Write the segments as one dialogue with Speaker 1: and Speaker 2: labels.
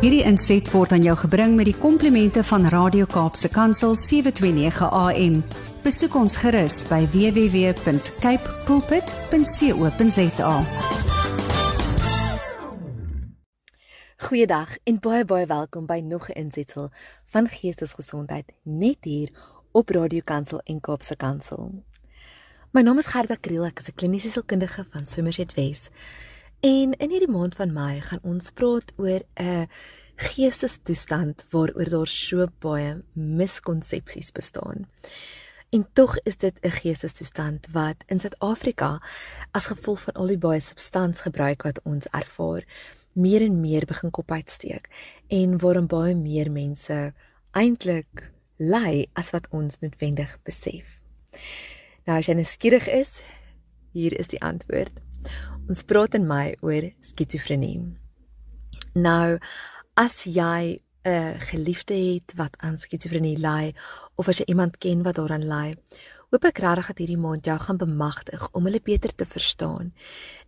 Speaker 1: Hierdie inset word aan jou gebring met die komplimente van Radio Kaapse Kansel 729 AM. Besoek ons gerus by www.cape pulpit.co.za.
Speaker 2: Goeiedag en baie baie welkom by nog 'n insetsel van Geestesgesondheid net hier op Radio Kansel en Kaapse Kansel. My naam is Gerda Kriel, ek is 'n kliniese sielkundige van Somerset West. En in hierdie maand van Mei gaan ons praat oor 'n geestestoestand waaroor daar so baie miskonsepsies bestaan. En tog is dit 'n geestestoestand wat in Suid-Afrika as gevolg van al die baie substansgebruik wat ons ervaar, meer en meer begin kop uitsteek en waarom baie meer mense eintlik ly as wat ons noodwendig besef. Nou as jy nuuskierig is, hier is die antwoord. Ons praat in my oor skizofrenie. Nou as jy 'n geliefde het wat aan skizofrenie ly of as jy iemand ken wat daaraan ly, hoop ek regtig dat hierdie maand jou gaan bemagtig om hulle beter te verstaan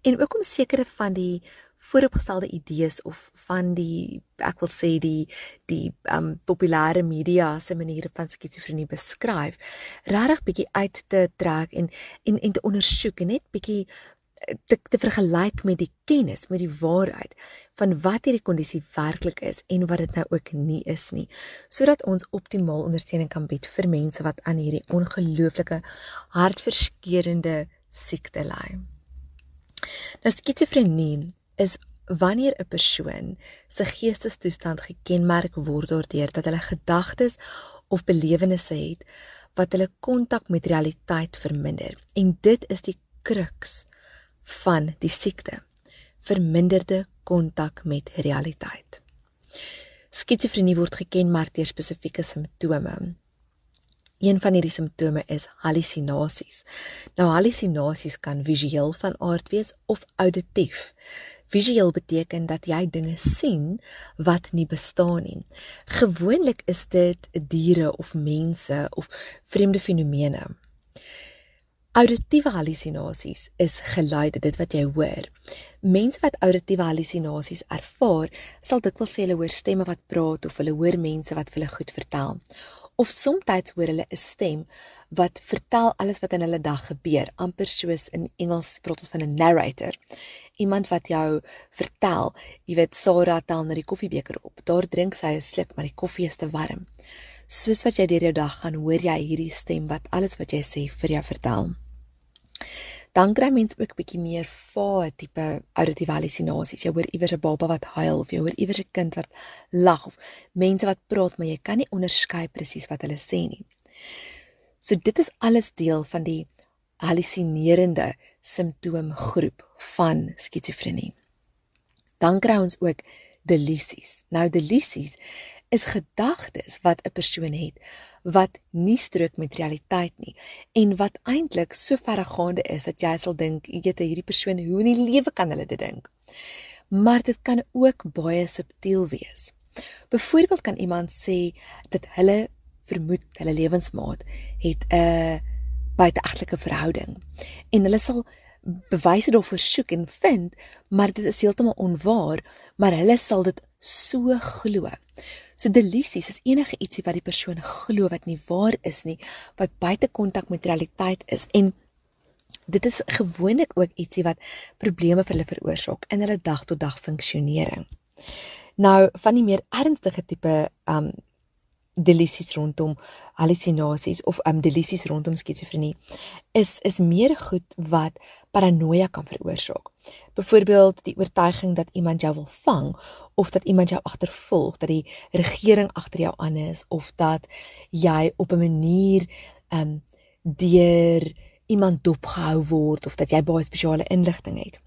Speaker 2: en ook om sekere van die vooropgestelde idees of van die ek wil sê die die um populêre media se maniere van skizofrenie beskryf regtig bietjie uit te trek en en en te ondersoek en net bietjie te, te vergelyk met die kennis, met die waarheid van wat hierdie kondisie werklik is en wat dit nou ook nie is nie, sodat ons optimaal ondersteuning kan bied vir mense wat aan hierdie ongelooflike hartverskeurende siekte ly. Nou skizofrenie is wanneer 'n persoon se geestestoestand gekenmerk word daardeur dat hulle gedagtes of belewennisse het wat hulle kontak met realiteit verminder. En dit is die kruks van die siekte, verminderde kontak met realiteit. Skizofrenie word gekenmerk deur spesifieke simptome. Een van hierdie simptome is hallusinasies. Nou hallusinasies kan visueel van aard wees of auditief. Visueel beteken dat jy dinge sien wat nie bestaan nie. Gewoonlik is dit diere of mense of vreemde fenomene. Auditiewe hallusinasies is geluide, dit wat jy hoor. Mense wat auditiewe hallusinasies ervaar, sal dikwels sê hulle hoor stemme wat praat of hulle hoor mense wat hulle goed vertel. Of soms hoor hulle 'n stem wat vertel alles wat in hulle dag gebeur, amper soos in Engels praat ons van 'n narrator. Iemand wat jou vertel, jy weet Sarah tel na die koffiebeker op. Daar drink sy 'n sluk, maar die koffie is te warm. Soos wat jy deur jou dag gaan, hoor jy hierdie stem wat alles wat jy sê vir jou vertel dan kry mens ook bietjie meer vae tipe auditiewe hallusinasies. Jy hoor iewers 'n baba wat huil of jy hoor iewers 'n kind wat lag of mense wat praat, maar jy kan nie onderskei presies wat hulle sê nie. So dit is alles deel van die hallusinerende simptoomgroep van skizofrenie. Dan kry ons ook delusies. Nou delusies is gedagtes wat 'n persoon het wat nie strook met realiteit nie en wat eintlik so verregaande is dat jy sal dink jy te hierdie persoon hoe in die lewe kan hulle dit dink. Maar dit kan ook baie subtiel wees. Byvoorbeeld kan iemand sê dat hulle vermoed hulle lewensmaat het 'n buiteegtelike verhouding en hulle sal bewyse daarvoor soek en vind, maar dit is heeltemal onwaar, maar hulle sal dit so glo. So delusies is enige ietsie wat die persoon glo wat nie waar is nie, wat buite kontak met realiteit is en dit is gewoonlik ook ietsie wat probleme vir hulle veroorsaak in hulle dag tot dag funksionering. Nou van die meer ernstige tipe um delusies rondom hallusinasies of um delusies rondom skizofrenie is is meer goed wat paranoia kan veroorsaak. Byvoorbeeld die oortuiging dat iemand jou wil vang of dat iemand jou agtervolg, dat die regering agter jou aan is of dat jy op 'n manier um deur iemand dopgehou word of dat jy baie spesiale inligting het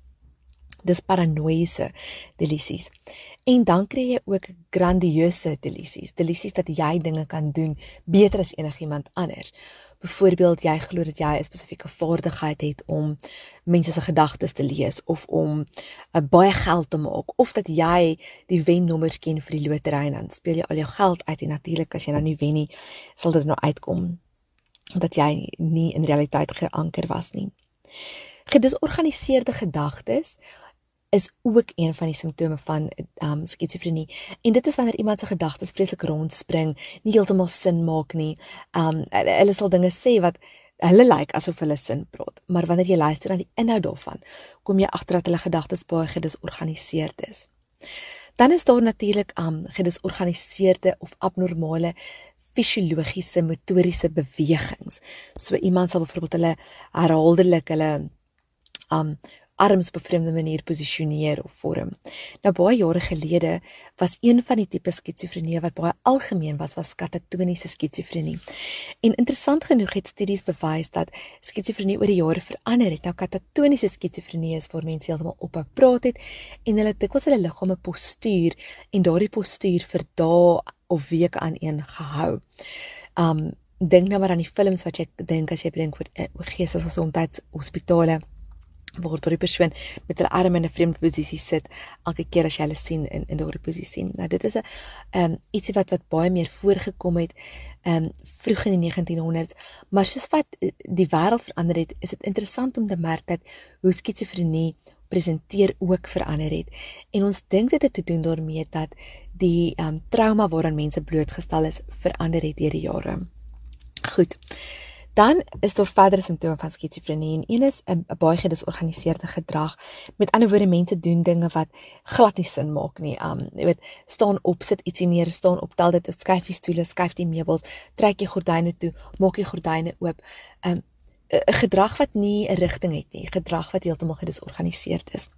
Speaker 2: dis paranoïese delusies. En dan kry jy ook grandieuse delusies, delusies dat jy dinge kan doen beter as enigiemand anders. Byvoorbeeld jy glo dat jy 'n spesifieke vaardigheid het om mense se gedagtes te lees of om uh, baie geld te maak of dat jy die wennommers ken vir die lotery en dan speel jy al jou geld uit en natuurlik as jy nou nie wen nie, sal dit nou uitkom dat jy nie in realiteit geanker was nie. Gedisorganiseerde gedagtes is ook een van die simptome van um skizofrenie. En dit is wanneer iemand se gedagtes vreeslik rondspring, nie heeltemal sin maak nie. Um hulle sal dinge sê wat hulle lyk like asof hulle sin praat, maar wanneer jy luister na die inhoud daarvan, kom jy agter dat hulle gedagtes baie gedisorganiseerd is. Dan is daar natuurlik um gedisorganiseerde of abnormale fisiologiese motoriese bewegings. So iemand sal byvoorbeeld hulle herhaaldelik hulle um arms op 'n vreemde manier posisioneer of vorm. Nou baie jare gelede was een van die tipe skizofrenie wat baie algemeen was, was katatoniese skizofrenie. En interessant genoeg het studies bewys dat skizofrenie oor die jare verander het. Nou katatoniese skizofrenie is waar mense heeltemal ophou praat het en hulle dikwels hulle liggame postuur en daardie postuur vir dae of weke aan een gehou. Um dink nou maar aan die films wat jy dink as jy dink oor eh, geestesgesondheidshospitale waar daardie persoon met hulle arm in 'n vreemde posisie sit elke keer as jy hulle sien in in daardie posisie. Nou dit is 'n ehm um, ietsie wat wat baie meer voorgekom het ehm um, vroeg in die 1900s, maar soos wat eh, die wêreld verander het, is dit interessant om te merk dat hoe skizofrenie presenteer ook verander het. En ons dink dit het te doen daarmee dat die ehm um, trauma waaraan mense blootgestel is verander het deur die jare. Goed. Dan is daar verdere simptome van skizofrenie en een is 'n baie gedisorganiseerde gedrag. Met ander woorde, mense doen dinge wat glad nie sin maak nie. Um jy weet, staan op, sit ietsie neer, staan op, tel dit, skuif die stoole, skuif die meubels, trek die gordyne toe, maak die gordyne oop. Um 'n gedrag wat nie 'n rigting het nie, gedrag wat heeltemal gedisorganiseerd is.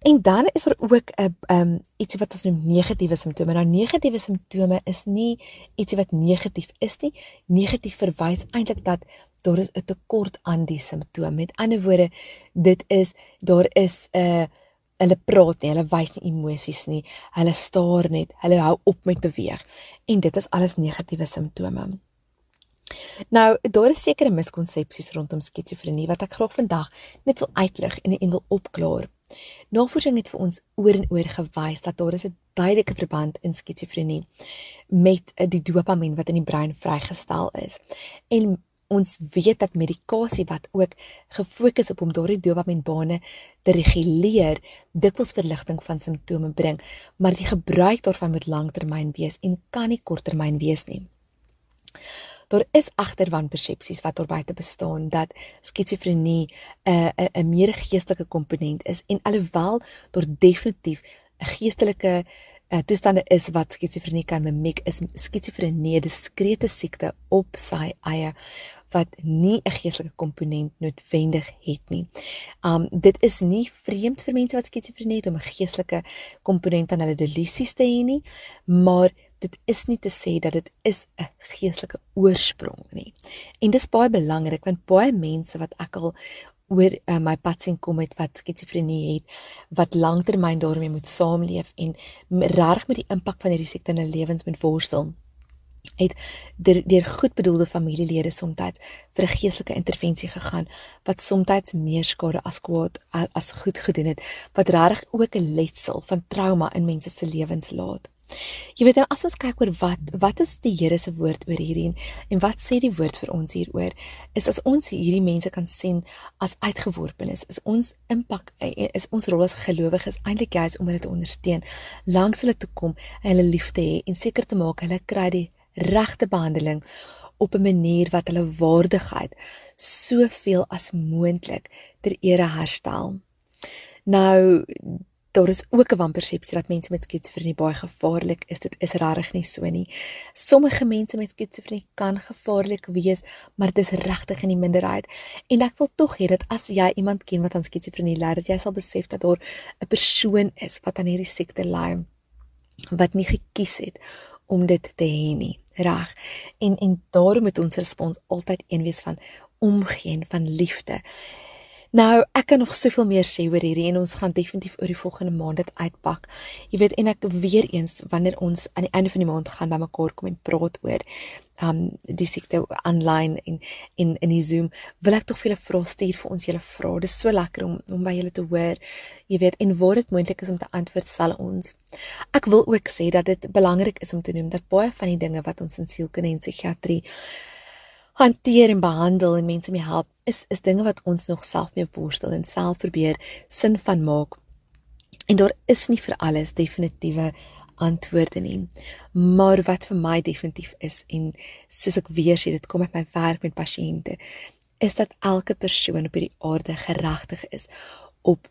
Speaker 2: En dan is er ook 'n um iets wat ons noem negatiewe simptome. Nou negatiewe simptome is nie iets wat negatief is nie. Negatief verwys eintlik dat daar is 'n tekort aan die simptoom. Met ander woorde, dit is daar is 'n uh, hulle praat nie, hulle wys nie emosies nie. Hulle staar net, hulle hou op met beweeg. En dit is alles negatiewe simptome. Nou, daar is sekere miskonsepsies rondom skizofrenie wat ek graag vandag net wil uitlig en en wil opklaar. Navorsing het vir ons oor en oor gewys dat daar is 'n duidelike verband in skizofrenie met eh, die dopamien wat in die brein vrygestel is. En ons weet dat medikasie wat ook gefokus op om daardie dopamienbane te reguleer, dikwels verligting van simptome bring, maar die gebruik daarvan moet langtermyn wees en kan nie korttermyn wees nie. Daar is egter wanpersepsies wat daarbuiten bestaan dat skizofrenie 'n uh, 'n 'n meer geestelike komponent is en alhoewel daar definitief 'n geestelike uh, toestande is wat skizofrenie kan mimiek, is skizofrenie 'n diskrete siekte op sy eie wat nie 'n geestelike komponent noodwendig het nie. Um dit is nie vreemd vir mense wat skizofrenie het om 'n geestelike komponent aan hulle delusies te hê nie, maar dit is nie te sê dat dit is 'n geestelike oorsprong nie. En dis baie belangrik want baie mense wat ek al oor uh, my pad sien kom met wat skizofrenie het, wat lanktermyn daarmee moet saamleef en reg met die impak van hierdie siekte in hulle lewens moet worstel het deur, deur goedbedoelde familielede soms vir 'n geestelike intervensie gegaan wat soms meer skade as kwaad as goed gedoen het wat regtig ook 'n letsel van trauma in mense se lewens laat. Jy weet dan as ons kyk oor wat wat is die Here se woord oor hierdie en, en wat sê die woord vir ons hieroor is as ons hierdie mense kan sien as uitgeworpenes is ons impak is ons rol as gelowiges eintlik juist om hulle te ondersteun langs hulle toe kom en hulle lief te hê en seker te maak hulle kry die regte behandeling op 'n manier wat hulle waardigheid soveel as moontlik ter ere herstel. Nou daar is ook 'n wanpersepsie dat mense met skizofrenie baie gevaarlik is. Dit is regtig nie so nie. Sommige mense met skizofrenie kan gevaarlik wees, maar dit is regtig in die minderheid. En ek wil tog hê dat as jy iemand ken wat aan skizofrenie ly, dat jy sal besef dat daar 'n persoon is wat aan hierdie siekte ly wat nie gekies het om dit te hê nie. Reg. En en daarom moet ons respons altyd een wees van omgee en van liefde. Nou, ek kan nog soveel meer sê oor hierdie en ons gaan definitief oor die volgende maand dit uitpak. Jy weet en ek weer eens wanneer ons aan die einde van die maand gaan bymekaar kom en praat oor um die siekte aanlyn en in in die Zoom, wil ek tog vir julle vra stuur vir ons julle vrae. Dit is so lekker om om by julle te hoor. Jy weet en waar dit moontlik is om te antwoord sal ons. Ek wil ook sê dat dit belangrik is om te noem dat baie van die dinge wat ons in sielkunde en psigiatrie hanteer en behandel en mense mee help is is dinge wat ons nog self mee worstel en self probeer sin van maak En daar is nie vir alles definitiewe antwoorde nie. Maar wat vir my definitief is en soos ek weer sê, dit kom uit my werk met pasiënte, is dat elke persoon op hierdie aarde geregtig is op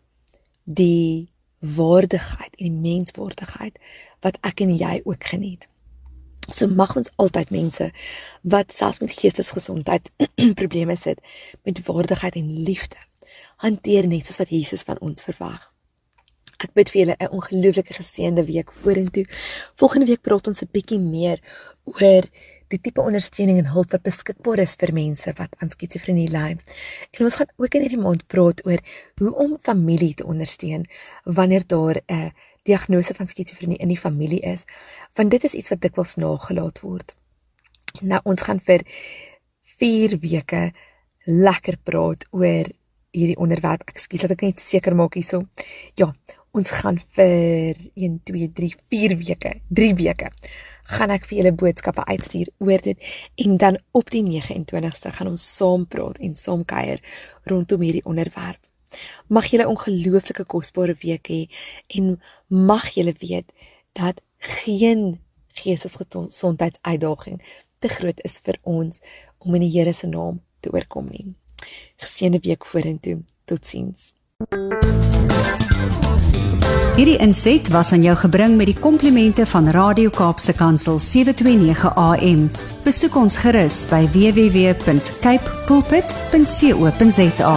Speaker 2: die waardigheid en die menswaardigheid wat ek en jy ook geniet. So mag ons altyd mense wat selfs met geestesgesondheid probleme sit met waardigheid en liefde hanteer net soos wat Jesus van ons verwag. Ek bid vir julle 'n ongelooflike geseënde week vorentoe. Volgende week praat ons 'n bietjie meer oor die tipe ondersteuning en hulp wat beskikbaar is vir mense wat aan skizofrenie ly. En ons gaan ook in hierdie maand praat oor hoe om familie te ondersteun wanneer daar 'n diagnose van skizofrenie in die familie is, want dit is iets wat dikwels nagelaat word. Nou ons gaan vir 4 weke lekker praat oor hierdie onderwerp. Ekskuus dat ek net seker maak hierso. Ja, ons gaan vir 1 2 3 4 weke, 3 weke gaan ek vir julle boodskappe uitstuur oor dit en dan op die 29ste gaan ons saam praat en saam kuier rondom hierdie onderwerp. Mag julle 'n ongelooflike kosbare week hê en mag julle weet dat geen geestesgesondheidsuitdaging te groot is vir ons om in die Here se naam te oorkom nie. Geseënde week vorentoe. Totsiens.
Speaker 1: Hierdie inset was aan jou gebring met die komplimente van Radio Kaapse Kansel 729 AM. Besoek ons gerus by www.cape pulpit.co.za.